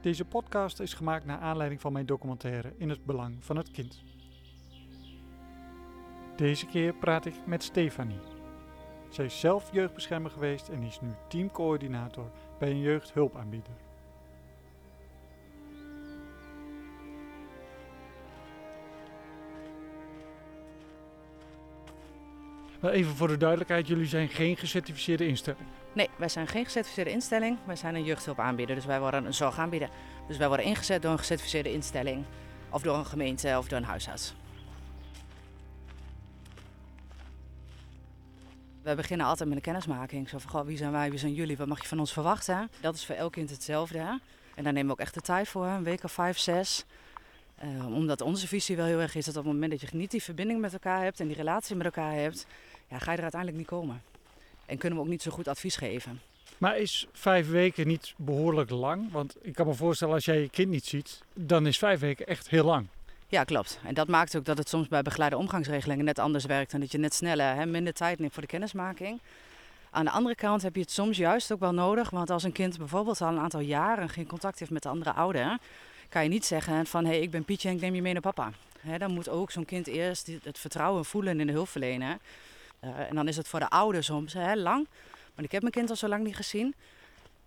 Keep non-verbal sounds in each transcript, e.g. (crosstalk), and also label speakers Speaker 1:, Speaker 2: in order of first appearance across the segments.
Speaker 1: Deze podcast is gemaakt naar aanleiding van mijn documentaire In het Belang van het Kind. Deze keer praat ik met Stefanie. Zij is zelf jeugdbeschermer geweest en is nu teamcoördinator bij een jeugdhulpaanbieder. Maar even voor de duidelijkheid, jullie zijn geen gecertificeerde instelling.
Speaker 2: Nee, wij zijn geen gecertificeerde instelling. Wij zijn een jeugdhulpaanbieder, dus wij worden een zorgaanbieder. Dus wij worden ingezet door een gecertificeerde instelling. Of door een gemeente of door een huisarts. We beginnen altijd met een kennismaking. Zo van, goh, wie zijn wij, wie zijn jullie, wat mag je van ons verwachten? Dat is voor elk kind hetzelfde. En daar nemen we ook echt de tijd voor, een week of vijf, zes. Uh, omdat onze visie wel heel erg is dat op het moment dat je niet die verbinding met elkaar hebt en die relatie met elkaar hebt, ja, ga je er uiteindelijk niet komen. En kunnen we ook niet zo goed advies geven.
Speaker 1: Maar is vijf weken niet behoorlijk lang? Want ik kan me voorstellen, als jij je kind niet ziet, dan is vijf weken echt heel lang.
Speaker 2: Ja, klopt. En dat maakt ook dat het soms bij begeleide omgangsregelingen net anders werkt. En dat je net sneller, hè, minder tijd neemt voor de kennismaking. Aan de andere kant heb je het soms juist ook wel nodig. Want als een kind bijvoorbeeld al een aantal jaren geen contact heeft met de andere ouder, kan je niet zeggen van hé, hey, ik ben Pietje en ik neem je mee naar papa. Hè, dan moet ook zo'n kind eerst het vertrouwen voelen in de hulpverlener. Uh, en dan is het voor de ouder soms hè, lang. Maar ik heb mijn kind al zo lang niet gezien.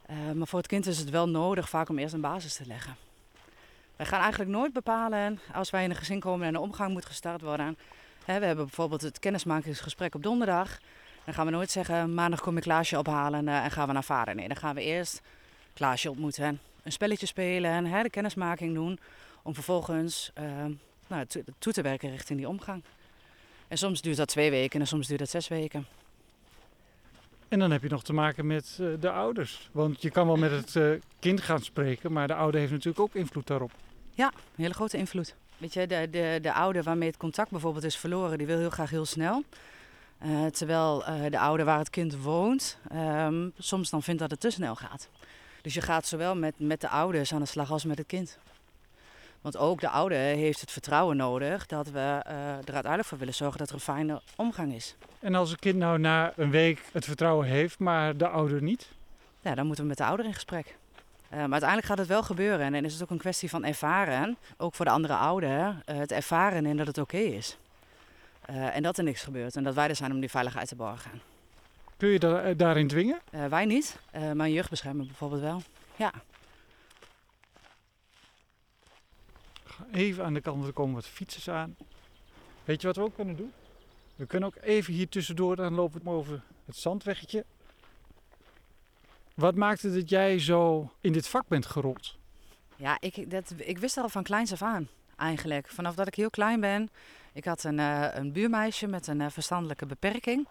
Speaker 2: Uh, maar voor het kind is het wel nodig vaak om eerst een basis te leggen. Wij gaan eigenlijk nooit bepalen als wij in een gezin komen en een omgang moet gestart worden. Hè, we hebben bijvoorbeeld het kennismakingsgesprek op donderdag. Dan gaan we nooit zeggen, maandag kom ik Klaasje ophalen uh, en gaan we naar vader. Nee, dan gaan we eerst Klaasje ontmoeten. Een spelletje spelen, hè, de kennismaking doen. Om vervolgens nou, toe te werken richting die omgang. En soms duurt dat twee weken en soms duurt dat zes weken.
Speaker 1: En dan heb je nog te maken met uh, de ouders. Want je kan wel met het uh, kind gaan spreken, maar de ouder heeft natuurlijk ook invloed daarop.
Speaker 2: Ja, een hele grote invloed. Weet je, de, de, de ouder waarmee het contact bijvoorbeeld is verloren, die wil heel graag heel snel. Uh, terwijl de ouder waar het kind woont, um, soms dan vindt dat het te snel gaat. Dus je gaat zowel met, met de ouders aan de slag als met het kind. Want ook de ouder heeft het vertrouwen nodig dat we uh, er uiteindelijk voor willen zorgen dat er een fijne omgang is.
Speaker 1: En als een kind nou na een week het vertrouwen heeft, maar de ouder niet?
Speaker 2: Ja, dan moeten we met de ouder in gesprek. Uh, maar uiteindelijk gaat het wel gebeuren en dan is het ook een kwestie van ervaren, ook voor de andere ouder, uh, het ervaren in dat het oké okay is. en dat er niks gebeurt en dat wij er zijn om die veiligheid te borgen.
Speaker 1: Kun je da daarin dwingen?
Speaker 2: wij niet, maar een jeugdbeschermer bijvoorbeeld wel. Ja.
Speaker 1: Even aan de kant, er komen wat fietsers aan. Weet je wat we ook kunnen doen? We kunnen ook even hier tussendoor, dan lopen we over het zandweggetje. Wat maakte dat jij zo in dit vak bent gerold?
Speaker 2: Ja, ik, dat, ik wist al van kleins af aan eigenlijk. Vanaf dat ik heel klein ben. Ik had een, uh, een buurmeisje met een uh, verstandelijke beperking.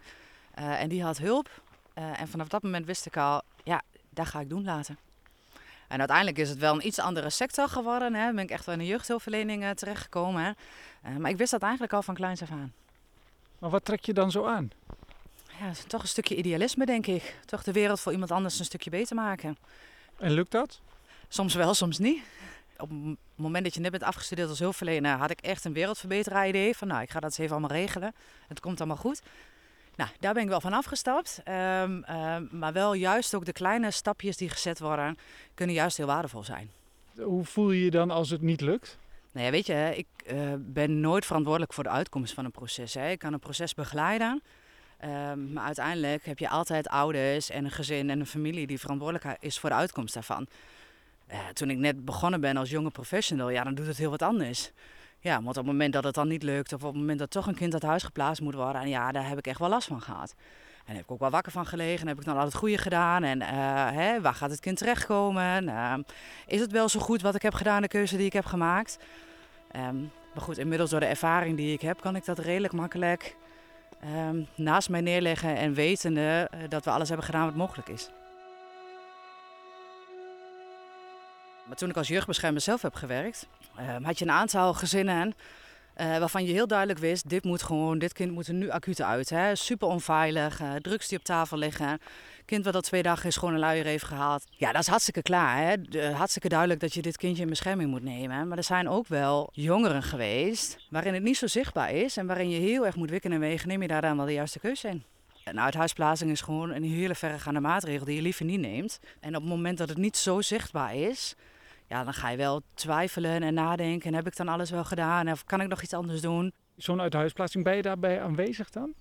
Speaker 2: Uh, en die had hulp. en vanaf dat moment wist ik al, ja, dat ga ik doen laten. En uiteindelijk is het wel een iets andere sector geworden. Hè. Ben ik echt wel in de jeugdhulpverlening uh, terechtgekomen. Uh, maar ik wist dat eigenlijk al van kleins af aan.
Speaker 1: Maar wat trek je dan zo aan?
Speaker 2: Ja, toch een stukje idealisme, denk ik. Toch de wereld voor iemand anders een stukje beter maken.
Speaker 1: En lukt dat?
Speaker 2: Soms wel, soms niet. Op het moment dat je net bent afgestudeerd als hulpverlener, had ik echt een wereldverbeteraar idee. Van nou, ik ga dat eens even allemaal regelen. Het komt allemaal goed. Nou, daar ben ik wel van afgestapt. Um, um, maar wel juist ook de kleine stapjes die gezet worden, kunnen juist heel waardevol zijn.
Speaker 1: Hoe voel je je dan als het niet lukt?
Speaker 2: Nou ja, weet je, ik uh, ben nooit verantwoordelijk voor de uitkomst van een proces. Hè. Ik kan een proces begeleiden. Um, maar uiteindelijk heb je altijd ouders en een gezin en een familie die verantwoordelijk is voor de uitkomst daarvan. Uh, toen ik net begonnen ben als jonge professional, ja, dan doet het heel wat anders. Ja, want op het moment dat het dan niet lukt, of op het moment dat toch een kind uit huis geplaatst moet worden, en ja, daar heb ik echt wel last van gehad. En daar heb ik ook wel wakker van gelegen. Heb ik dan al het goede gedaan? En uh, hè, waar gaat het kind terechtkomen? Uh, is het wel zo goed wat ik heb gedaan, de keuze die ik heb gemaakt? Um, maar goed, inmiddels door de ervaring die ik heb, kan ik dat redelijk makkelijk um, naast mij neerleggen. En wetende uh, dat we alles hebben gedaan wat mogelijk is. Toen ik als jeugdbeschermer zelf heb gewerkt, uh, had je een aantal gezinnen uh, waarvan je heel duidelijk wist, dit moet gewoon, dit kind moet er nu acuut uit. Hè? Super onveilig, uh, drugs die op tafel liggen. Kind wat al twee dagen is gewoon een luier heeft gehaald. Ja, dat is hartstikke klaar. Hè? Hartstikke duidelijk dat je dit kindje in bescherming moet nemen. Maar er zijn ook wel jongeren geweest waarin het niet zo zichtbaar is. En waarin je heel erg moet wikken en wegen. Neem je daar dan wel de juiste keuze in? Een uithuisplaatsing is gewoon een hele verregaande maatregel die je liever niet neemt. En op het moment dat het niet zo zichtbaar is, ja, dan ga je wel twijfelen en nadenken. En heb ik dan alles wel gedaan? Of kan ik nog iets anders doen?
Speaker 1: Zo'n uithuisplaatsing, ben je daarbij aanwezig dan?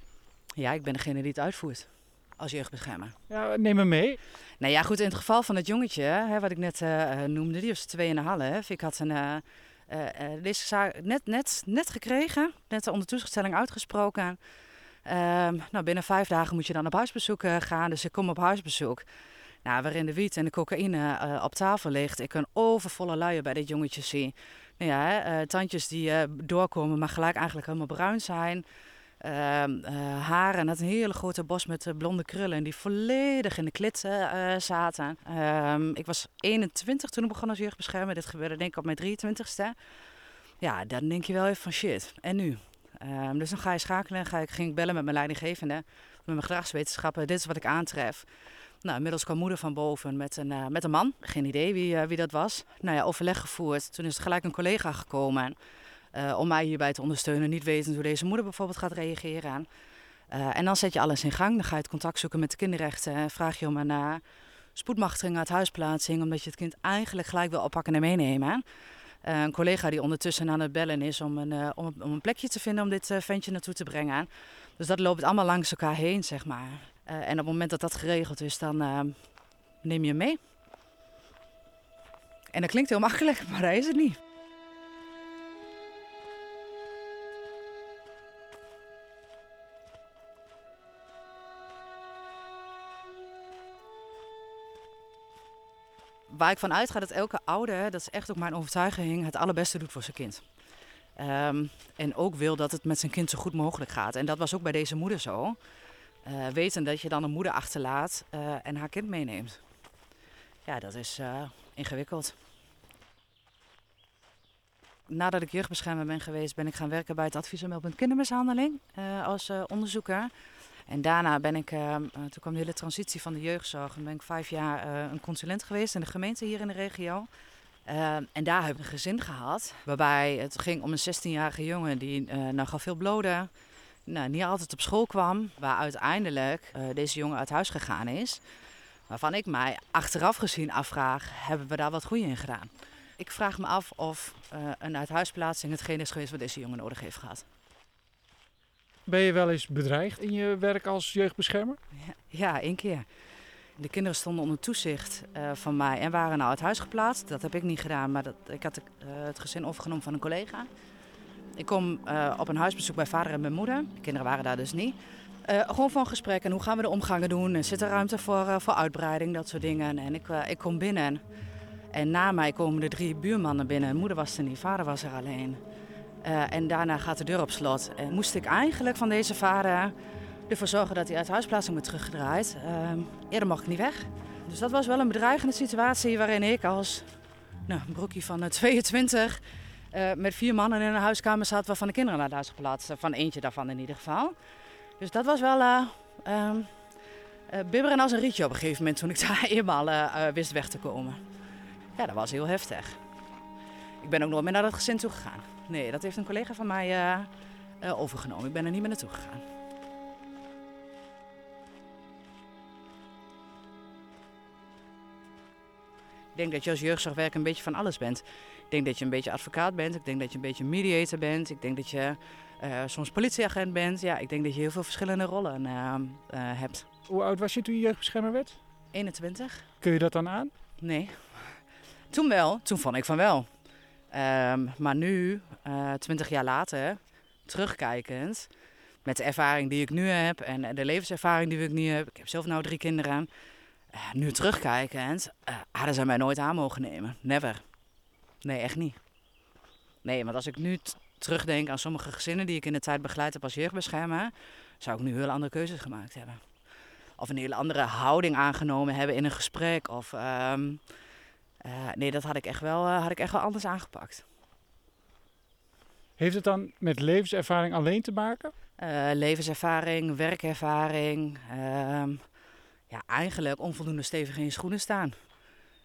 Speaker 2: Ja, ik ben degene die het uitvoert als jeugdbeschermer.
Speaker 1: Ja, neem me mee.
Speaker 2: Nou ja, goed, in het geval van het jongetje, hè, wat ik net uh, noemde, die was 2,5. Ik had een, uh, uh, deze zaak net, net, net gekregen, net onder toezichtstelling uitgesproken. Um, nou, binnen vijf dagen moet je dan op huisbezoek gaan, dus ik kom op huisbezoek. Nou, waarin de wiet en de cocaïne op tafel ligt. Ik een overvolle luier bij dit jongetje zie. Nou ja, hè, tandjes die doorkomen, maar gelijk eigenlijk helemaal bruin zijn. Uh, haren. Dat een hele grote bos met blonde krullen die volledig in de klit zaten. Ehm, ik was 21 toen ik begon als jeugdbeschermer. Dit gebeurde denk ik op mijn 23ste. Ja, dan denk je wel even van shit. En nu? Um, dus dan ga je schakelen. Ga ik, ging ik bellen met mijn leidinggevende. Met mijn gedragswetenschappen. Dit is wat ik aantref. Nou, inmiddels kwam moeder van boven met een, met een man. Geen idee wie, wie dat was. Nou ja, overleg gevoerd. Toen is er gelijk een collega gekomen. Uh, om mij hierbij te ondersteunen. Niet weten hoe deze moeder bijvoorbeeld gaat reageren. En dan zet je alles in gang. Dan ga je het contact zoeken met de kinderrechten. Vraag je om een spoedmachtiging uit huisplaatsing. Omdat je het kind eigenlijk gelijk wil oppakken en meenemen. een collega die ondertussen aan het bellen is om een, om, om een plekje te vinden om dit ventje naartoe te brengen. Dus dat loopt allemaal langs elkaar heen, zeg maar. en op het moment dat dat geregeld is, dan neem je hem mee. En dat klinkt heel makkelijk, (laughs) maar dat is het niet. waar ik van uitga dat elke ouder, dat is echt ook mijn overtuiging, het allerbeste doet voor zijn kind. Um, en ook wil dat het met zijn kind zo goed mogelijk gaat. En dat was ook bij deze moeder zo. Uh, weten dat je dan een moeder achterlaat uh, en haar kind meeneemt. Ja, dat is uh, ingewikkeld. Nadat ik jeugdbeschermer ben geweest, ben ik gaan werken bij het adviesmeldpunt kindermishandeling als onderzoeker. En daarna ben ik, toen kwam de hele transitie van de jeugdzorg. En ben ik vijf jaar een consulent geweest in de gemeente hier in de regio. Uh, en daar heb ik een gezin gehad. Waarbij het ging om een 16-jarige jongen die nogal veel blode. Nou, niet altijd op school kwam. Waar uiteindelijk deze jongen uit huis gegaan is. Waarvan ik mij achteraf gezien afvraag, hebben we daar wat goed in gedaan? Ik vraag me af of een uithuisplaatsing hetgeen is geweest wat deze jongen nodig heeft gehad.
Speaker 1: Ben je wel eens bedreigd in je werk als jeugdbeschermer?
Speaker 2: Ja, ja één keer. De kinderen stonden onder toezicht uh, van mij en waren nou uit huis geplaatst. Dat heb ik niet gedaan, maar dat, ik had uh, het gezin overgenomen van een collega. Ik kom uh, op een huisbezoek bij vader en mijn moeder. De kinderen waren daar dus niet. gewoon een gesprek en hoe gaan we de omgangen doen? En zit er ruimte voor, voor uitbreiding, dat soort dingen. En ik, ik kom binnen. En na mij komen de drie buurmannen binnen. Moeder was er niet, vader was er alleen. En daarna gaat de deur op slot. En moest ik eigenlijk van deze vader ervoor zorgen dat hij uit huisplaatsing wordt teruggedraaid. Uh, eerder mocht ik niet weg. Dus dat was wel een bedreigende situatie waarin ik als nou, broekje van 22 uh, met vier mannen in een huiskamer zat waarvan de kinderen naar huis geplaatst. Van eentje daarvan in ieder geval. Dus dat was wel um, bibberen als een rietje op een gegeven moment toen ik (laughs) daar eenmaal wist weg te komen. Ja, dat was heel heftig. Ik ben ook nooit meer naar dat gezin toe gegaan. Nee, dat heeft een collega van mij uh, uh, overgenomen. Ik ben er niet meer naartoe gegaan. Ik denk dat je als jeugdzorgwerker een beetje van alles bent. Ik denk dat je een beetje advocaat bent. Ik denk dat je een beetje mediator bent. Ik denk dat je uh, soms politieagent bent. Ja, ik denk dat je heel veel verschillende rollen hebt.
Speaker 1: Hoe oud was je toen je jeugdbeschermer werd?
Speaker 2: 21.
Speaker 1: Kun je dat dan aan?
Speaker 2: Nee. Toen wel. Toen vond ik van wel. Um, maar nu, twintig jaar later, terugkijkend, met de ervaring die ik nu heb en de levenservaring die ik nu heb, ik heb zelf nou drie kinderen, uh, nu terugkijkend, uh, hadden ze mij nooit aan mogen nemen. Never. Nee, echt niet. Nee, want als ik nu terugdenk aan sommige gezinnen die ik in de tijd begeleid heb als jeugdbeschermer, zou ik nu heel andere keuzes gemaakt hebben. Of een hele andere houding aangenomen hebben in een gesprek. Of um, uh, nee, dat had ik, echt wel, had ik echt wel anders aangepakt.
Speaker 1: Heeft het dan met levenservaring alleen te maken?
Speaker 2: Levenservaring, werkervaring. Ehm, ja, eigenlijk onvoldoende stevig in je schoenen staan.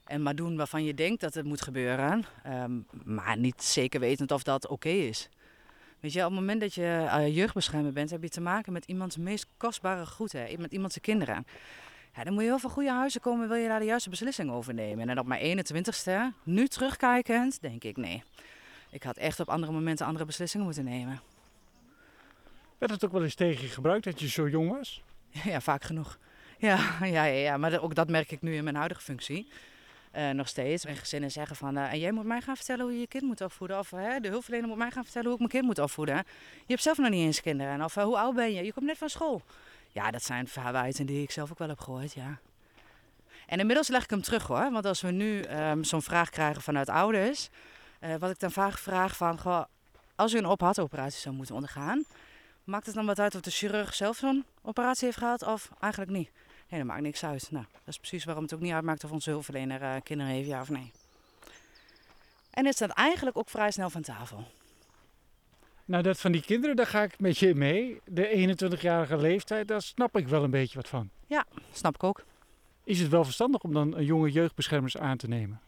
Speaker 2: En maar doen waarvan je denkt dat het moet gebeuren. Um, maar niet zeker wetend of dat oké okay is. Weet je, op het moment dat je jeugdbeschermer bent, heb je te maken met iemands meest kostbare goed. Hè? Met iemands kinderen. Ja, dan moet je wel van goede huizen komen, wil je daar de juiste beslissing over nemen. En op mijn 21ste, nu terugkijkend, denk ik nee. Ik had echt op andere momenten andere beslissingen moeten nemen.
Speaker 1: Werd het ook wel eens tegen je gebruikt dat je zo jong was? (laughs)
Speaker 2: Ja, vaak genoeg. (laughs) Ja, ja, ja, maar ook dat merk ik nu in mijn huidige functie. Uh, nog steeds. En gezinnen zeggen van, uh, en jij moet mij gaan vertellen hoe je je kind moet opvoeden. Of uh, de hulpverlener moet mij gaan vertellen hoe ik mijn kind moet opvoeden. Je hebt zelf nog niet eens kinderen. Of hoe oud ben je? Je komt net van school. Ja, dat zijn verwijten die ik zelf ook wel heb gehoord, ja. En inmiddels leg ik hem terug hoor. Want als we nu um, zo'n vraag krijgen vanuit ouders. wat ik dan vaak vraag van, goh, als u een operatie zou moeten ondergaan. Maakt het dan wat uit of de chirurg zelf zo'n operatie heeft gehad of eigenlijk niet? Nee, dat maakt niks uit. Nou, dat is precies waarom het ook niet uitmaakt of onze hulpverlener uh, kinderen heeft, ja of nee. En het staat eigenlijk ook vrij snel van tafel.
Speaker 1: Nou, dat van die kinderen, daar ga ik met je mee. De 21-jarige leeftijd, daar snap ik wel een beetje wat van.
Speaker 2: Ja, snap ik ook.
Speaker 1: Is het wel verstandig om dan een jonge jeugdbeschermers aan te nemen?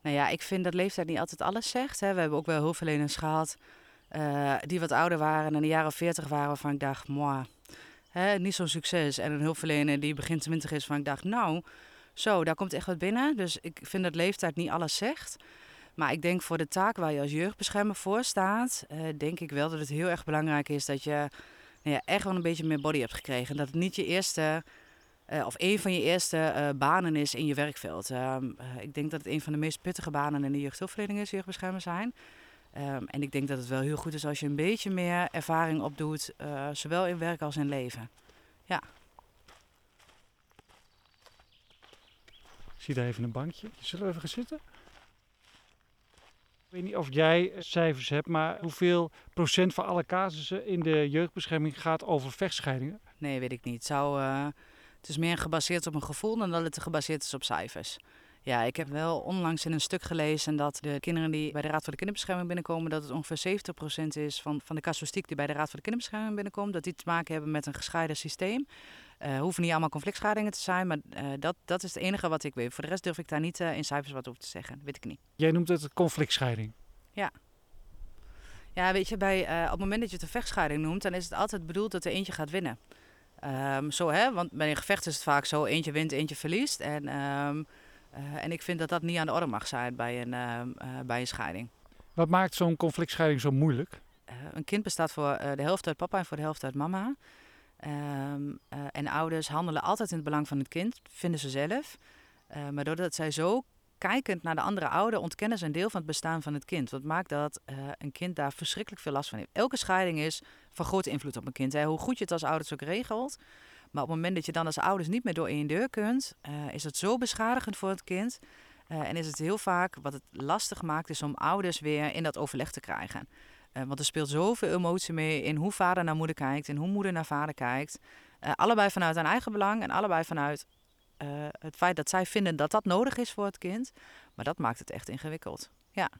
Speaker 2: Nou ja, ik vind dat leeftijd niet altijd alles zegt. Hè. We hebben ook wel hulpverleners gehad uh, die wat ouder waren en in de jaren 40 waren waarvan ik dacht, moi, niet zo'n succes. En een hulpverlener die begin 20 is, van ik dacht, nou, zo, daar komt echt wat binnen. Dus ik vind dat leeftijd niet alles zegt. Maar ik denk voor de taak waar je als jeugdbeschermer voor staat, uh, denk ik wel dat het heel erg belangrijk is dat je nou ja, echt wel een beetje meer body hebt gekregen. Dat het niet je eerste, uh, of een van je eerste uh, banen is in je werkveld. Ehm, ik denk dat het een van de meest pittige banen in de jeugdhulpverlening is, jeugdbeschermer zijn. Um, en ik denk dat het wel heel goed is als je een beetje meer ervaring opdoet, uh, zowel in werk als in leven. Ja.
Speaker 1: Ik zie daar even een bankje. Zullen we even gaan zitten? Ik weet niet of jij cijfers hebt, maar hoeveel procent van alle casussen in de jeugdbescherming gaat over vechtscheidingen?
Speaker 2: Nee, weet ik niet. Het, zou, uh, het is meer gebaseerd op een gevoel dan dat het gebaseerd is op cijfers. Ja, ik heb wel onlangs in een stuk gelezen dat de kinderen die bij de Raad voor de Kinderbescherming binnenkomen, dat het ongeveer 70% is van, van de casuïstiek die bij de Raad voor de Kinderbescherming binnenkomt, dat die te maken hebben met een gescheiden systeem. Uh, hoeven niet allemaal conflictscheidingen te zijn, maar uh, dat, dat is het enige wat ik weet. Voor de rest durf ik daar niet uh, in cijfers wat over te zeggen. Dat weet ik niet.
Speaker 1: Jij noemt het conflictscheiding?
Speaker 2: Ja. Ja, weet je, bij, op het moment dat je het een vechtscheiding noemt, dan is het altijd bedoeld dat er eentje gaat winnen. Um, zo hè, want bij een gevecht is het vaak zo, eentje wint, eentje verliest. En um, uh, en ik vind dat dat niet aan de orde mag zijn bij een, uh, uh, bij een scheiding.
Speaker 1: Wat maakt zo'n conflictscheiding zo moeilijk?
Speaker 2: een kind bestaat voor de helft uit papa en voor de helft uit mama. Ehm, en ouders handelen altijd in het belang van het kind, vinden ze zelf. maar doordat zij zo kijkend naar de andere ouder ontkennen ze een deel van het bestaan van het kind. Wat maakt dat een kind daar verschrikkelijk veel last van heeft. Elke scheiding is van grote invloed op een kind. Hè. Hoe goed je het als ouders ook regelt, maar op het moment dat je dan als ouders niet meer door één deur kunt, uh, is het zo beschadigend voor het kind. Uh, en is het heel vaak wat het lastig maakt, is om ouders weer in dat overleg te krijgen. Uh, want er speelt zoveel emotie mee in hoe vader naar moeder kijkt en hoe moeder naar vader kijkt. allebei vanuit hun eigen belang en allebei vanuit het feit dat zij vinden dat dat nodig is voor het kind. Maar dat maakt het echt ingewikkeld. Ja.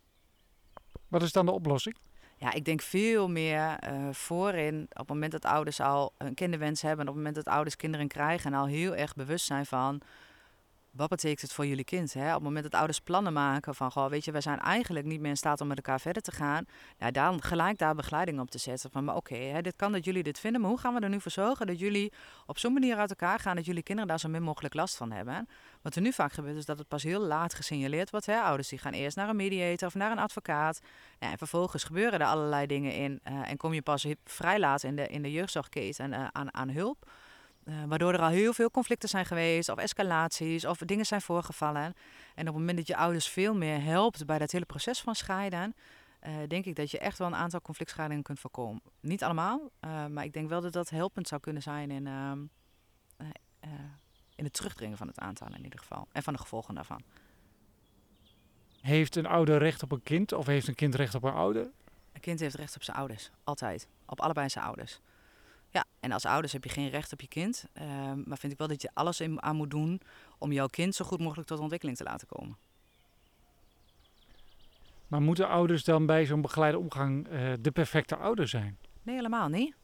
Speaker 1: Wat is dan de oplossing?
Speaker 2: Ja, ik denk veel meer uh, voorin, op het moment dat ouders al een kinderwens hebben, en op het moment dat ouders kinderen krijgen en al heel erg bewust zijn van wat betekent het voor jullie kind? Hè? Op het moment dat ouders plannen maken van, goh, weet je, wij zijn eigenlijk niet meer in staat om met elkaar verder te gaan. Nou, dan gelijk daar begeleiding op te zetten. Van, maar oké, dit kan dat jullie dit vinden, maar hoe gaan we er nu voor zorgen dat jullie op zo'n manier uit elkaar gaan dat jullie kinderen daar zo min mogelijk last van hebben? Wat er nu vaak gebeurt is dat het pas heel laat gesignaleerd wordt. Hè? Ouders die gaan eerst naar een mediator of naar een advocaat. En vervolgens gebeuren er allerlei dingen in uh, en kom je pas vrij laat in de, in de jeugdzorgketen uh, aan, aan hulp. Uh, waardoor er al heel veel conflicten zijn geweest, of escalaties, of dingen zijn voorgevallen. En op het moment dat je ouders veel meer helpt bij dat hele proces van scheiden, uh, denk ik dat je echt wel een aantal conflictscheidingen kunt voorkomen. Niet allemaal, uh, maar ik denk wel dat dat helpend zou kunnen zijn in, ehm, in het terugdringen van het aantal in ieder geval. En van de gevolgen daarvan.
Speaker 1: Heeft een ouder recht op een kind of heeft een kind recht op een ouder?
Speaker 2: Een kind heeft recht op zijn ouders, altijd. Op allebei zijn ouders. Ja, en als ouders heb je geen recht op je kind. Uh, maar vind ik wel dat je alles in, aan moet doen om jouw kind zo goed mogelijk tot ontwikkeling te laten komen.
Speaker 1: Maar moeten ouders dan bij zo'n begeleide omgang uh, de perfecte ouder zijn?
Speaker 2: Nee, helemaal niet.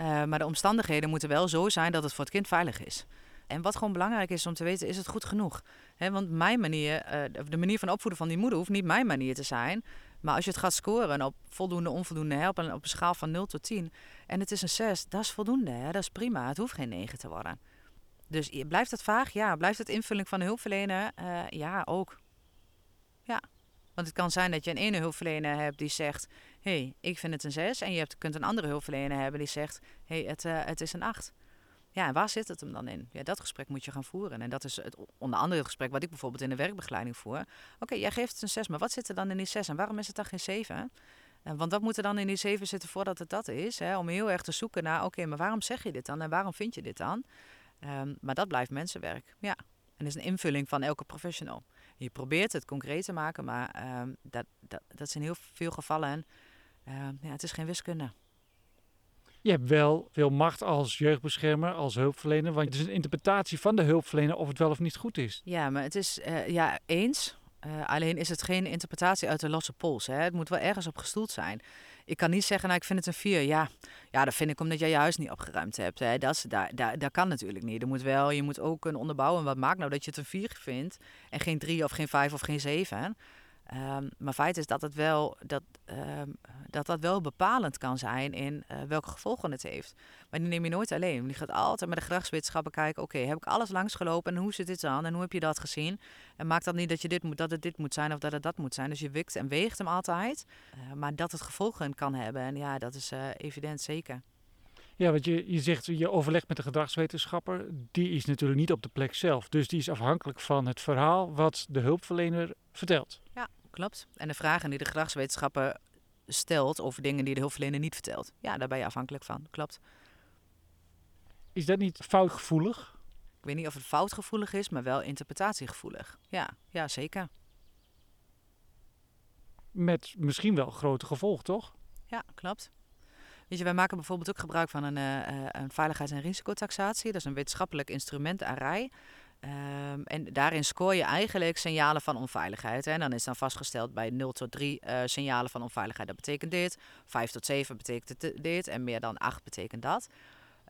Speaker 2: Uh, maar de omstandigheden moeten wel zo zijn dat het voor het kind veilig is. En wat gewoon belangrijk is om te weten, is het goed genoeg? He, want mijn manier, de manier van opvoeden van die moeder hoeft niet mijn manier te zijn. Maar als je het gaat scoren op voldoende, onvoldoende helpen op een schaal van 0 tot 10 en het is een 6, dat is voldoende, hè? dat is prima. Het hoeft geen 9 te worden. Dus blijft het vaag? Ja. Blijft het invulling van de hulpverlener? Eh, ja, ook. Ja. Want het kan zijn dat je een ene hulpverlener hebt die zegt... hé, hey, ik vind het een 6. En je hebt, kunt een andere hulpverlener hebben die zegt... hé, hey, het, eh, het is een 8. Ja, en waar zit het hem dan in? Ja, dat gesprek moet je gaan voeren. En dat is het, onder andere het gesprek wat ik bijvoorbeeld in de werkbegeleiding voer. Oké, jij geeft het een 6, maar wat zit er dan in die 6? En waarom is het dan geen 7? Eh, Want wat moet er dan in die 7 zitten voordat het dat is? Hè? Om heel erg te zoeken naar, oké, maar waarom zeg je dit dan? En waarom vind je dit dan? Ehm, maar dat blijft mensenwerk, ja. En is een invulling van elke professional. Je probeert het concreet te maken, maar ehm, dat, dat, dat is in heel veel gevallen, ehm, ja, het is geen wiskunde.
Speaker 1: Je hebt wel veel macht als jeugdbeschermer, als hulpverlener. Want het is een interpretatie van de hulpverlener of het wel of niet goed is.
Speaker 2: Ja, maar het is, eh, ja, eens. Eh, alleen is het geen interpretatie uit de losse pols. Hè? Het moet wel ergens op gestoeld zijn. Ik kan niet zeggen, nou, ik vind het een 4. Ja, ja, dat vind ik omdat jij je huis niet opgeruimd hebt. Hè? Dat, is, daar, daar, kan natuurlijk niet. Er moet wel, je moet ook kunnen onderbouwen. Wat maakt nou dat je het een 4 vindt en geen 3 of geen 5 of geen 7? Ehm, maar feit is dat het wel, dat, ehm, dat dat wel bepalend kan zijn in eh, welke gevolgen het heeft. Maar die neem je nooit alleen. Die gaat altijd met de gedragswetenschappen kijken. Oké, heb ik alles langsgelopen en hoe zit dit dan en hoe heb je dat gezien? En maakt dat niet dat, je dit moet, dat het dit moet zijn of dat het dat moet zijn. Dus je wikt en weegt hem altijd. Eh, maar dat het gevolgen kan hebben. En ja, dat is eh, evident zeker.
Speaker 1: Ja, want je, je zegt, je overlegt met de gedragswetenschapper. Die is natuurlijk niet op de plek zelf. Dus die is afhankelijk van het verhaal wat de hulpverlener vertelt.
Speaker 2: Klopt. En de vragen die de gedragswetenschapper stelt over dingen die de hulpverlener niet vertelt. Ja, daar ben je afhankelijk van. Klopt.
Speaker 1: Is dat niet foutgevoelig?
Speaker 2: Ik weet niet of het foutgevoelig is, maar wel interpretatiegevoelig. Ja, ja zeker.
Speaker 1: Met misschien wel grote gevolgen, toch?
Speaker 2: Ja, klopt. Weet je, wij maken bijvoorbeeld ook gebruik van een, uh, een veiligheids- en risicotaxatie. Dat is een wetenschappelijk instrument, een rij. Um, en daarin scoor je eigenlijk signalen van onveiligheid. En dan is dan vastgesteld bij 0 tot 3 uh, signalen van onveiligheid, dat betekent dit. 5 tot 7 betekent dit. En meer dan 8 betekent dat.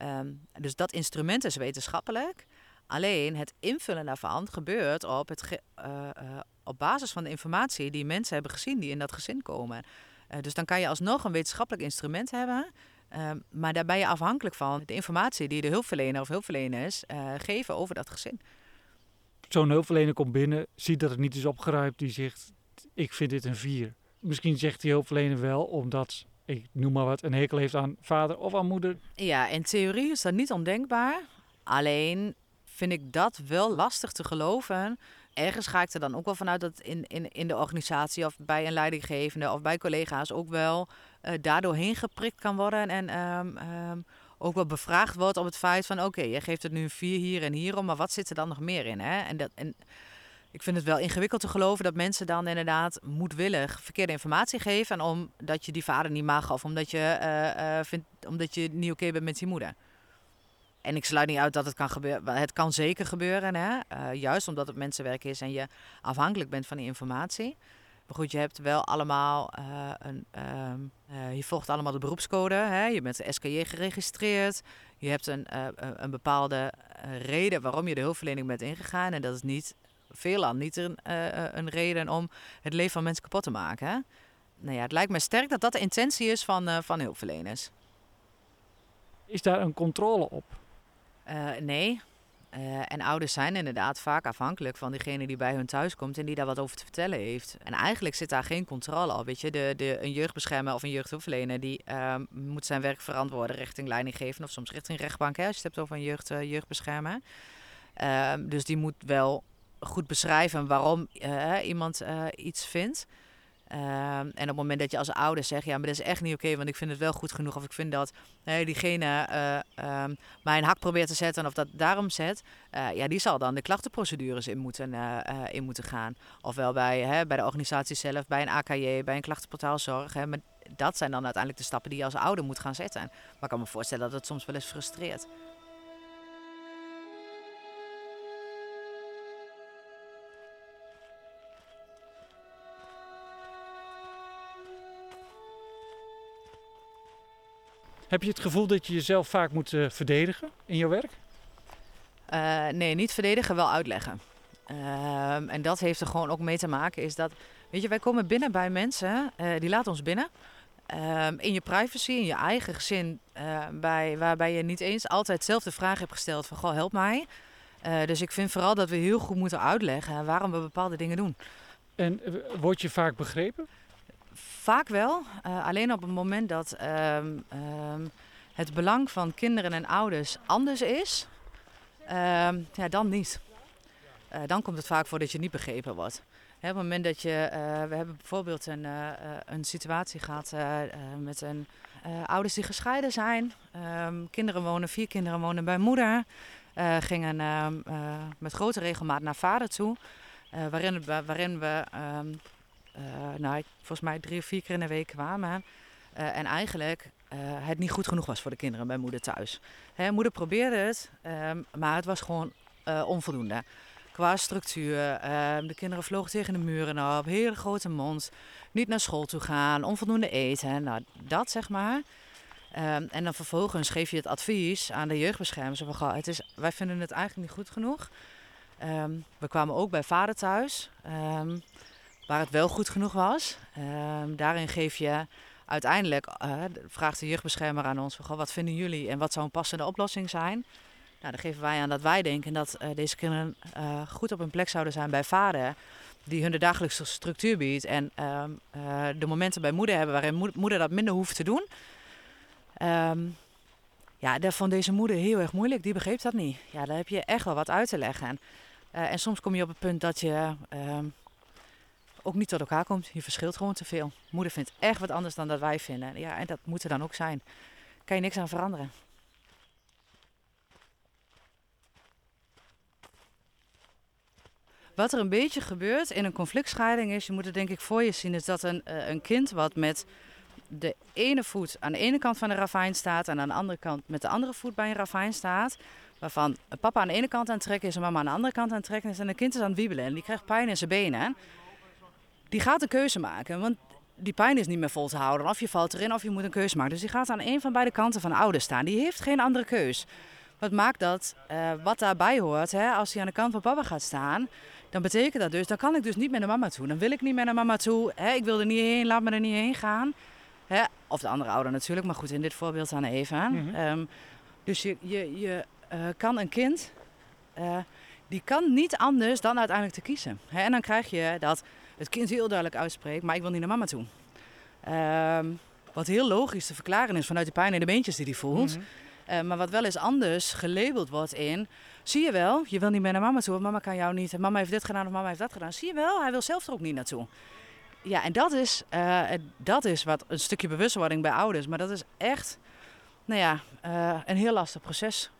Speaker 2: Um, dus dat instrument is wetenschappelijk. Alleen het invullen daarvan gebeurt op, het uh, op basis van de informatie die mensen hebben gezien die in dat gezin komen. Dus dan kan je alsnog een wetenschappelijk instrument hebben. maar daar ben je afhankelijk van de informatie die de hulpverlener of hulpverleners geven over dat gezin
Speaker 1: zo'n hulpverlener komt binnen, ziet dat het niet is opgeruimd, die zegt: Ik vind dit een 4. Misschien zegt die hulpverlener wel omdat, ik noem maar wat, een hekel heeft aan vader of aan moeder.
Speaker 2: Ja, in theorie is dat niet ondenkbaar. Alleen vind ik dat wel lastig te geloven. Ergens ga ik er dan ook wel vanuit dat in, in, in de organisatie of bij een leidinggevende of bij collega's ook wel uh, daardoor heen geprikt kan worden. En um, um, ook wel bevraagd wordt op het feit van... oké, je geeft het nu een 4 hier en hierom, maar wat zit er dan nog meer in? Hè? En, dat, en ik vind het wel ingewikkeld te geloven dat mensen dan inderdaad moedwillig verkeerde informatie geven... En omdat je die vader niet mag of omdat je, uh, uh, vindt, omdat je niet oké bent met je moeder. En ik sluit niet uit dat het kan gebeuren. Het kan zeker gebeuren, hè? Uh, juist omdat het mensenwerk is en je afhankelijk bent van die informatie. Maar goed, je hebt wel allemaal uh, een. Uh, uh, je volgt allemaal de beroepscode. Hè? Je bent de SKJ geregistreerd. Je hebt een, uh, een bepaalde reden waarom je de hulpverlening bent ingegaan. En dat is niet veelal niet een, een reden om het leven van mensen kapot te maken. Hè? Nou ja, het lijkt me sterk dat dat de intentie is van, van hulpverleners.
Speaker 1: Is daar een controle op?
Speaker 2: nee, uh, en ouders zijn inderdaad vaak afhankelijk van degene die bij hun thuis komt en die daar wat over te vertellen heeft. En eigenlijk zit daar geen controle op. Weet je, de, de, een jeugdbeschermer of een jeugdhulpverlener die uh, moet zijn werk verantwoorden richting leidinggevende of soms richting rechtbank. Hè, als je het hebt over een jeugd, uh, jeugdbeschermer. dus die moet wel goed beschrijven waarom iemand iets vindt. Uh, en op het moment dat je als ouder zegt, ja, maar dat is echt niet oké, want ik vind het wel goed genoeg. Of ik vind dat diegene uh, um, mij een hak probeert te zetten of dat daarom zet. Uh, ja, die zal dan de klachtenprocedures in moeten, in moeten gaan. Ofwel bij, hè, bij de organisatie zelf, bij een AKJ, bij een klachtenportaalzorg. Hè, maar dat zijn dan uiteindelijk de stappen die je als ouder moet gaan zetten. Maar ik kan me voorstellen dat het soms wel eens frustreert.
Speaker 1: Heb je het gevoel dat je jezelf vaak moet uh, verdedigen in je werk?
Speaker 2: Uh, nee, niet verdedigen, wel uitleggen. Uh, en dat heeft er gewoon ook mee te maken, is dat, weet je, wij komen binnen bij mensen, uh, die laten ons binnen. ehm, in je privacy, in je eigen gezin, bij, waarbij je niet eens altijd zelf de vraag hebt gesteld van, goh, help mij. Dus ik vind vooral dat we heel goed moeten uitleggen waarom we bepaalde dingen doen.
Speaker 1: En word je vaak begrepen?
Speaker 2: Vaak wel. Uh, alleen op het moment dat um, um, het belang van kinderen en ouders anders is, um, ja, dan niet. Uh, dan komt het vaak voor dat je niet begrepen wordt. Op het moment dat je, uh, we hebben bijvoorbeeld een, een situatie gehad met een, ouders die gescheiden zijn. Kinderen wonen, vier kinderen wonen bij moeder. gingen ehm, met grote regelmaat naar vader toe. waarin, waarin we, nou, volgens mij drie of vier keer in de week kwamen. en eigenlijk het niet goed genoeg was voor de kinderen bij moeder thuis. Hè, moeder probeerde het, maar het was gewoon onvoldoende qua structuur. Uh, de kinderen vlogen tegen de muren op, hele grote mond. Niet naar school toe gaan, onvoldoende eten. Nou, dat zeg maar. Um, en dan vervolgens geef je het advies aan de jeugdbeschermers. Het is, wij vinden het eigenlijk niet goed genoeg. We kwamen ook bij vader thuis, waar het wel goed genoeg was. daarin geef je uiteindelijk, uh, vraagt de jeugdbeschermer aan ons, wat vinden jullie en wat zou een passende oplossing zijn? Nou, dan geven wij aan dat wij denken dat uh, deze kinderen uh, goed op hun plek zouden zijn bij vader. Die hun de dagelijkse structuur biedt. En uh, de momenten bij moeder hebben waarin moeder dat minder hoeft te doen. Um, ja, dat vond deze moeder heel erg moeilijk. Die begreep dat niet. Ja, daar heb je echt wel wat uit te leggen. En soms kom je op het punt dat je ehm, ook niet tot elkaar komt. Je verschilt gewoon te veel. Moeder vindt echt wat anders dan dat wij vinden. Ja, en dat moet er dan ook zijn. Kan je niks aan veranderen. Wat er een beetje gebeurt in een conflictscheiding is, je moet het denk ik voor je zien, is dat een, uh, een kind wat met de ene voet aan de ene kant van de ravijn staat en aan de andere kant met de andere voet bij een ravijn staat. Waarvan papa aan de ene kant aan het trekken is en mama aan de andere kant aan trekken is. En een kind is aan het wiebelen en die krijgt pijn in zijn benen. Die gaat een keuze maken, want die pijn is niet meer vol te houden. Of je valt erin of je moet een keuze maken. Dus die gaat aan een van beide kanten van de ouders staan. Die heeft geen andere keus. Wat maakt dat, uh, wat daarbij hoort, hè, als hij aan de kant van papa gaat staan, dan betekent dat dus, dan kan ik dus niet meer naar mama toe. Dan wil ik niet meer naar mama toe. Hè, ik wil er niet heen, laat me er niet heen gaan. Hè, of de andere ouder natuurlijk, maar goed, in dit voorbeeld aan Eva. Mm -hmm. um, dus je, je, je uh, kan een kind, uh, die kan niet anders dan uiteindelijk te kiezen. Hè, en dan krijg je dat het kind heel duidelijk uitspreekt, maar ik wil niet naar mama toe. Um, wat heel logisch te verklaren is vanuit de pijn in de beentjes die hij voelt. Mm -hmm. uh, maar wat wel eens anders gelabeld wordt in... Zie je wel, je wil niet meer naar mama toe, want mama kan jou niet. Mama heeft dit gedaan of mama heeft dat gedaan. Zie je wel, hij wil zelf er ook niet naartoe. Ja, en dat is, uh, dat is wat een stukje bewustwording bij ouders. Maar dat is echt, nou ja, uh, een heel lastig proces.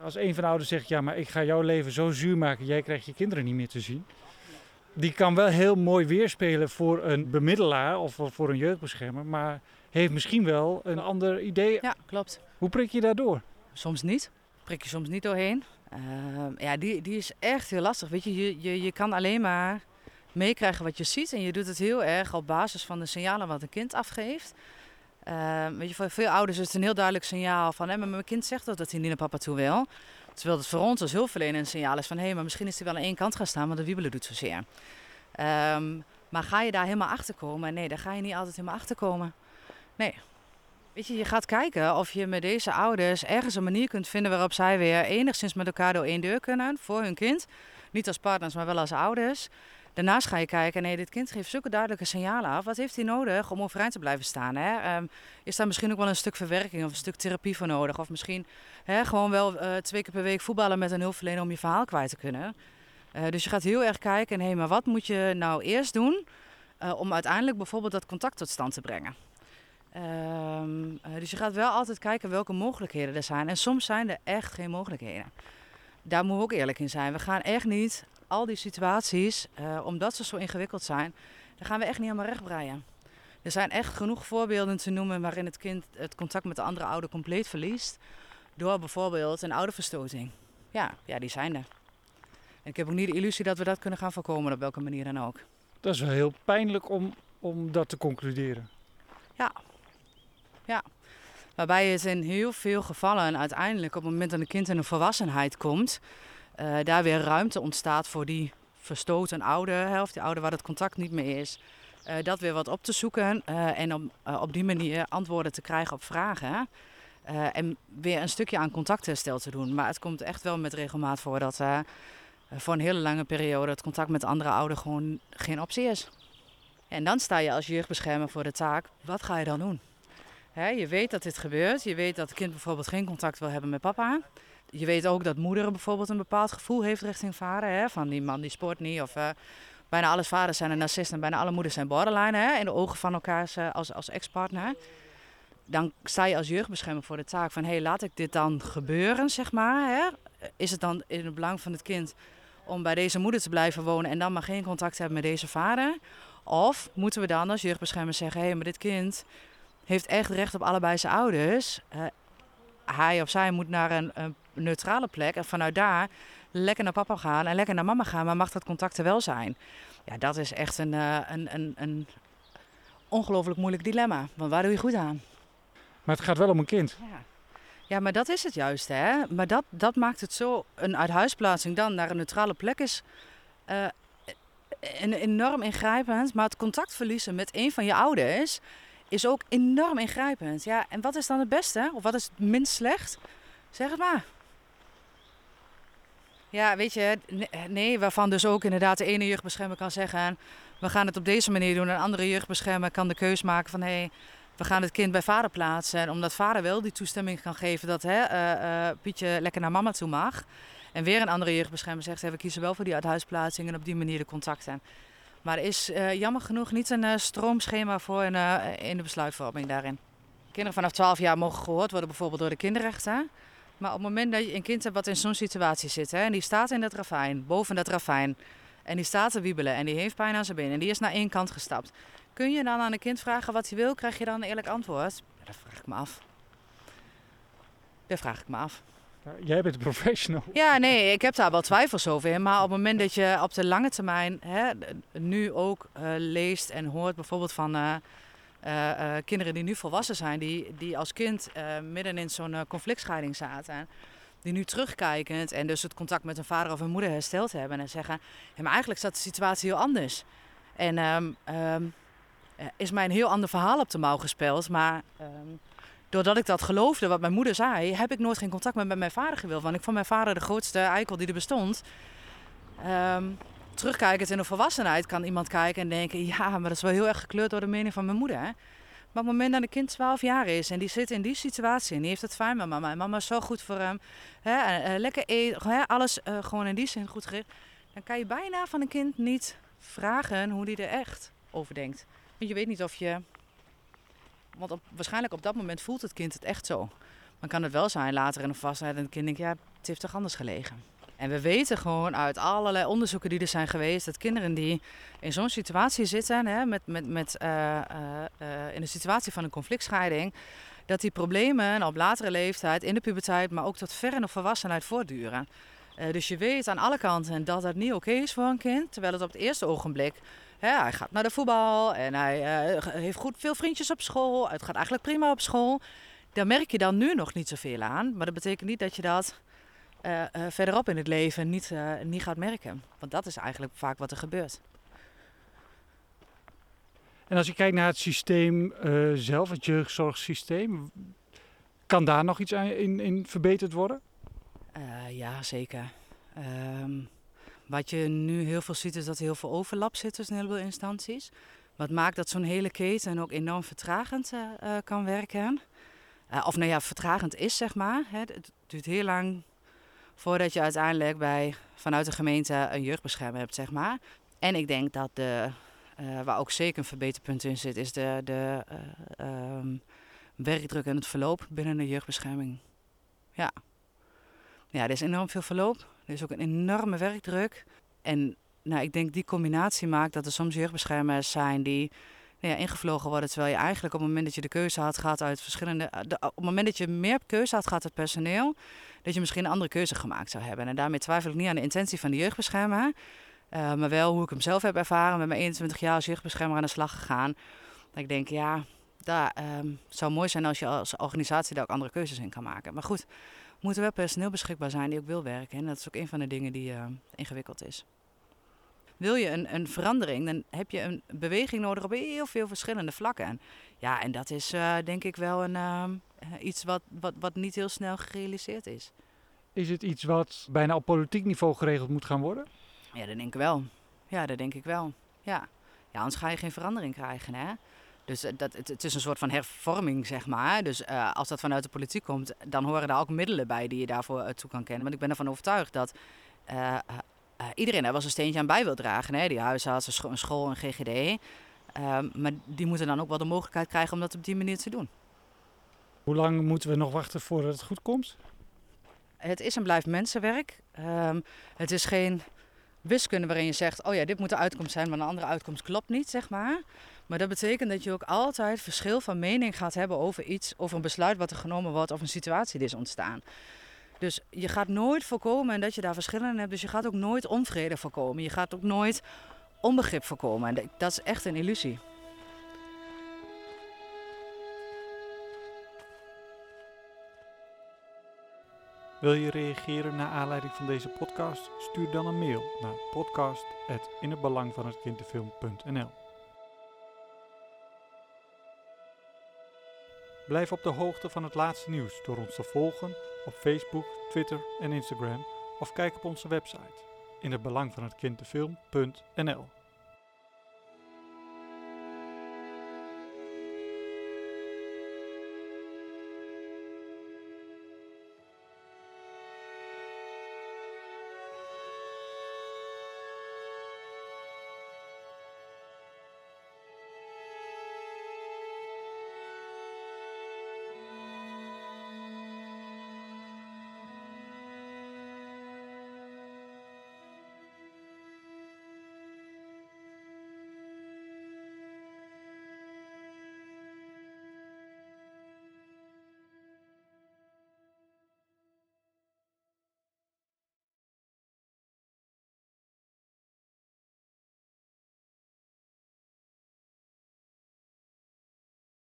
Speaker 1: Als een van de ouders zegt, ja, maar ik ga jouw leven zo zuur maken, jij krijgt je kinderen niet meer te zien. Die kan wel heel mooi weerspelen voor een bemiddelaar of voor een jeugdbeschermer, maar heeft misschien wel een ander idee.
Speaker 2: Ja, klopt.
Speaker 1: Hoe prik je daardoor?
Speaker 2: Soms niet. Prik je soms niet doorheen. Uh, ja, die, die is echt heel lastig. Weet je, je, je, je kan alleen maar meekrijgen wat je ziet. En je doet het heel erg op basis van de signalen wat een kind afgeeft. Uh, weet je, voor veel ouders is het een heel duidelijk signaal van... Hé, maar mijn kind zegt dat hij niet naar papa toe wil. Terwijl het voor ons als hulpverlener een signaal is van... hé, hey, maar misschien is hij wel aan één kant gaan staan, want de wiebelen doet zozeer. Um, maar ga je daar helemaal achter komen? Nee, daar ga je niet altijd helemaal achter komen. Nee. Weet je, je gaat kijken of je met deze ouders ergens een manier kunt vinden waarop zij weer enigszins met elkaar door één deur kunnen voor hun kind. Niet als partners, maar wel als ouders. Daarnaast ga je kijken, nee, dit kind geeft zulke duidelijke signalen af. Wat heeft hij nodig om overeind te blijven staan? Hè? Um, is daar misschien ook wel een stuk verwerking of een stuk therapie voor nodig? Of misschien hè, gewoon wel uh, twee keer per week voetballen met een hulpverlener om je verhaal kwijt te kunnen. Uh, dus je gaat heel erg kijken, hé, hey, maar wat moet je nou eerst doen uh, om uiteindelijk bijvoorbeeld dat contact tot stand te brengen? Uh, dus je gaat wel altijd kijken welke mogelijkheden er zijn. En soms zijn er echt geen mogelijkheden. Daar moeten we ook eerlijk in zijn. We gaan echt niet al die situaties, uh, omdat ze zo ingewikkeld zijn, daar gaan we echt niet helemaal rechtbreien. Er zijn echt genoeg voorbeelden te noemen waarin het kind het contact met de andere ouder compleet verliest. Door bijvoorbeeld een ouderverstoting. Ja, ja, die zijn er. En ik heb ook niet de illusie dat we dat kunnen gaan voorkomen, op welke manier dan ook.
Speaker 1: Dat is wel heel pijnlijk om, om dat te concluderen.
Speaker 2: Ja, ja. Waarbij het in heel veel gevallen uiteindelijk op het moment dat een kind in een volwassenheid komt, uh, daar weer ruimte ontstaat voor die verstoten ouder, hè, of die ouder waar het contact niet meer is. eh, dat weer wat op te zoeken eh, en om eh, op die manier antwoorden te krijgen op vragen. Eh, en weer een stukje aan contactherstel te doen. Maar het komt echt wel met regelmaat voor dat eh, voor een hele lange periode het contact met andere ouderen gewoon geen optie is. En dan sta je als jeugdbeschermer voor de taak, wat ga je dan doen? Je weet dat dit gebeurt, je weet dat het kind bijvoorbeeld geen contact wil hebben met papa. Je weet ook dat moeder bijvoorbeeld een bepaald gevoel heeft richting vader. Hè, van die man die sport niet of... eh, Bijna alle vaders zijn een narcist en bijna alle moeders zijn borderline hè, in de ogen van elkaar als, als ex-partner. Dan sta je als jeugdbeschermer voor de taak van hé, laat ik dit dan gebeuren, zeg maar. Hè? Is het dan in het belang van het kind om bij deze moeder te blijven wonen en dan maar geen contact hebben met deze vader? Of moeten we dan als jeugdbeschermer zeggen, hé, maar dit kind heeft echt recht op allebei zijn ouders. Uh, hij of zij moet naar een, een neutrale plek en vanuit daar lekker naar papa gaan en lekker naar mama gaan, maar mag dat contact er wel zijn? Ja, dat is echt een, uh, een, een, een ongelooflijk moeilijk dilemma. Want waar doe je goed aan?
Speaker 1: Maar het gaat wel om een kind.
Speaker 2: Ja, ja maar dat is het juist, hè? Maar dat, dat maakt het zo, een uithuisplaatsing dan naar een neutrale plek is uh, een, enorm ingrijpend. Maar het contact verliezen met een van je ouders is ook enorm ingrijpend. Ja, en wat is dan het beste? Of wat is het minst slecht? Zeg het maar. Ja, weet je, nee, waarvan dus ook inderdaad de ene jeugdbeschermer kan zeggen... we gaan het op deze manier doen. Een andere jeugdbeschermer kan de keus maken van... Hey, we gaan het kind bij vader plaatsen. En omdat vader wel die toestemming kan geven dat hè, uh, uh, Pietje lekker naar mama toe mag... en weer een andere jeugdbeschermer zegt... Hey, we kiezen wel voor die uithuisplaatsing en op die manier de contacten. Maar er is jammer genoeg niet een stroomschema voor in, in de besluitvorming daarin. Kinderen vanaf 12 jaar mogen gehoord worden bijvoorbeeld door de kinderrechten... Maar op het moment dat je een kind hebt wat in zo'n situatie zit, hè, en die staat in dat ravijn, boven dat ravijn, en die staat te wiebelen en die heeft pijn aan zijn been en die is naar één kant gestapt. Kun je dan aan een kind vragen wat hij wil, krijg je dan een eerlijk antwoord? Dat vraag ik me af. Dat vraag ik me af.
Speaker 1: Jij bent een professional.
Speaker 2: Ja, nee, ik heb daar wel twijfels over. Maar op het moment dat je op de lange termijn hè, nu ook uh, leest en hoort bijvoorbeeld van... Uh, kinderen die nu volwassen zijn, die, die als kind uh, midden in zo'n conflictscheiding zaten. Die nu terugkijkend en dus het contact met hun vader of hun moeder hersteld hebben. En zeggen, ja, maar eigenlijk staat de situatie heel anders. En um, um, is mij een heel ander verhaal op de mouw gespeeld. Maar um, doordat ik dat geloofde, wat mijn moeder zei, heb ik nooit geen contact meer met mijn vader gewild. Want ik vond mijn vader de grootste eikel die er bestond. Terugkijkend in de volwassenheid kan iemand kijken en denken... ja, maar dat is wel heel erg gekleurd door de mening van mijn moeder. Hè? Maar op het moment dat een kind 12 jaar is en die zit in die situatie... en die heeft het fijn met mama en mama is zo goed voor hem... Hè, en, uh, lekker eten, hè, alles uh, gewoon in die zin goed gericht... dan kan je bijna van een kind niet vragen hoe die er echt over denkt. Want je weet niet of je... Want op, waarschijnlijk op dat moment voelt het kind het echt zo. Maar kan het wel zijn later in de volwassenheid en het kind denkt... ja, het heeft toch anders gelegen. En we weten gewoon uit allerlei onderzoeken die er zijn geweest, dat kinderen die in zo'n situatie zitten, hè, met, met, met, uh, uh, uh, in de situatie van een conflictscheiding, dat die problemen op latere leeftijd, in de puberteit, maar ook tot ver in de volwassenheid voortduren. dus je weet aan alle kanten dat dat niet oké is voor een kind, terwijl het op het eerste ogenblik, hè, hij gaat naar de voetbal en hij heeft goed veel vriendjes op school, het gaat eigenlijk prima op school. Daar merk je dan nu nog niet zoveel aan, maar dat betekent niet dat je dat uh, uh, verderop in het leven niet, uh, niet gaat merken. Want dat is eigenlijk vaak wat er gebeurt.
Speaker 1: En als je kijkt naar het systeem zelf, het jeugdzorgsysteem, kan daar nog iets in, in verbeterd worden?
Speaker 2: ja, zeker. Um, wat je nu heel veel ziet is dat er heel veel overlap zit tussen een heleboel instanties. Wat maakt dat zo'n hele keten ook enorm vertragend kan werken. of nou ja, vertragend is zeg maar. Hè. Het duurt heel lang voordat je uiteindelijk bij, vanuit de gemeente een jeugdbeschermer hebt, zeg maar. En ik denk dat de, uh, waar ook zeker een verbeterpunt in zit, is de, de uh, um, werkdruk en het verloop binnen de jeugdbescherming. Ja. Ja, er is enorm veel verloop. Er is ook een enorme werkdruk. En nou, ik denk die combinatie maakt dat er soms jeugdbeschermers zijn die ja, ingevlogen worden. Terwijl je eigenlijk op het moment dat je de keuze had gehad uit verschillende. De, op het moment dat je meer keuze had gehad uit personeel, dat je misschien een andere keuze gemaakt zou hebben. En daarmee twijfel ik niet aan de intentie van de jeugdbeschermer. Uh, maar wel hoe ik hem zelf heb ervaren. Met mijn 21 jaar als jeugdbeschermer aan de slag gegaan. Dat ik denk, ja, dat um, zou mooi zijn als je als organisatie daar ook andere keuzes in kan maken. Maar goed, moet er wel personeel beschikbaar zijn die ook wil werken. En dat is ook een van de dingen die uh, ingewikkeld is. Wil je een, een verandering, dan heb je een beweging nodig op heel veel verschillende vlakken. En, ja, en dat is uh, denk ik wel een, uh, iets wat, wat, wat niet heel snel gerealiseerd is.
Speaker 1: Is het iets wat bijna op politiek niveau geregeld moet gaan worden?
Speaker 2: Ja, dat denk ik wel. Ja, dat denk ik wel. Ja, ja anders ga je geen verandering krijgen. Hè? Dus dat, het, is een soort van hervorming, zeg maar. Dus uh, als dat vanuit de politiek komt, dan horen daar ook middelen bij die je daarvoor toe kan kennen. Want ik ben ervan overtuigd dat uh, iedereen daar wel zijn steentje aan bij wil dragen. Hè? Die huisarts, een school, een GGD. Ehm, maar die moeten dan ook wel de mogelijkheid krijgen om dat op die manier te doen.
Speaker 1: Hoe lang moeten we nog wachten voordat het goed komt?
Speaker 2: Het is en blijft mensenwerk. Um, het is geen wiskunde waarin je zegt: oh ja, dit moet de uitkomst zijn, maar een andere uitkomst klopt niet, zeg maar. Maar dat betekent dat je ook altijd verschil van mening gaat hebben over iets, over een besluit wat er genomen wordt of een situatie die is ontstaan. Dus je gaat nooit voorkomen dat je daar verschillen in hebt. Dus je gaat ook nooit onvrede voorkomen. Je gaat ook nooit onbegrip voorkomen. En dat is echt een illusie.
Speaker 1: Wil je reageren naar aanleiding van deze podcast? Stuur dan een mail naar podcast.inhetbelangvanhetkindfilm.nl Blijf op de hoogte van het laatste nieuws door ons te volgen op Facebook, Twitter en Instagram of kijk op onze website in het belang van het kindfilm.nl.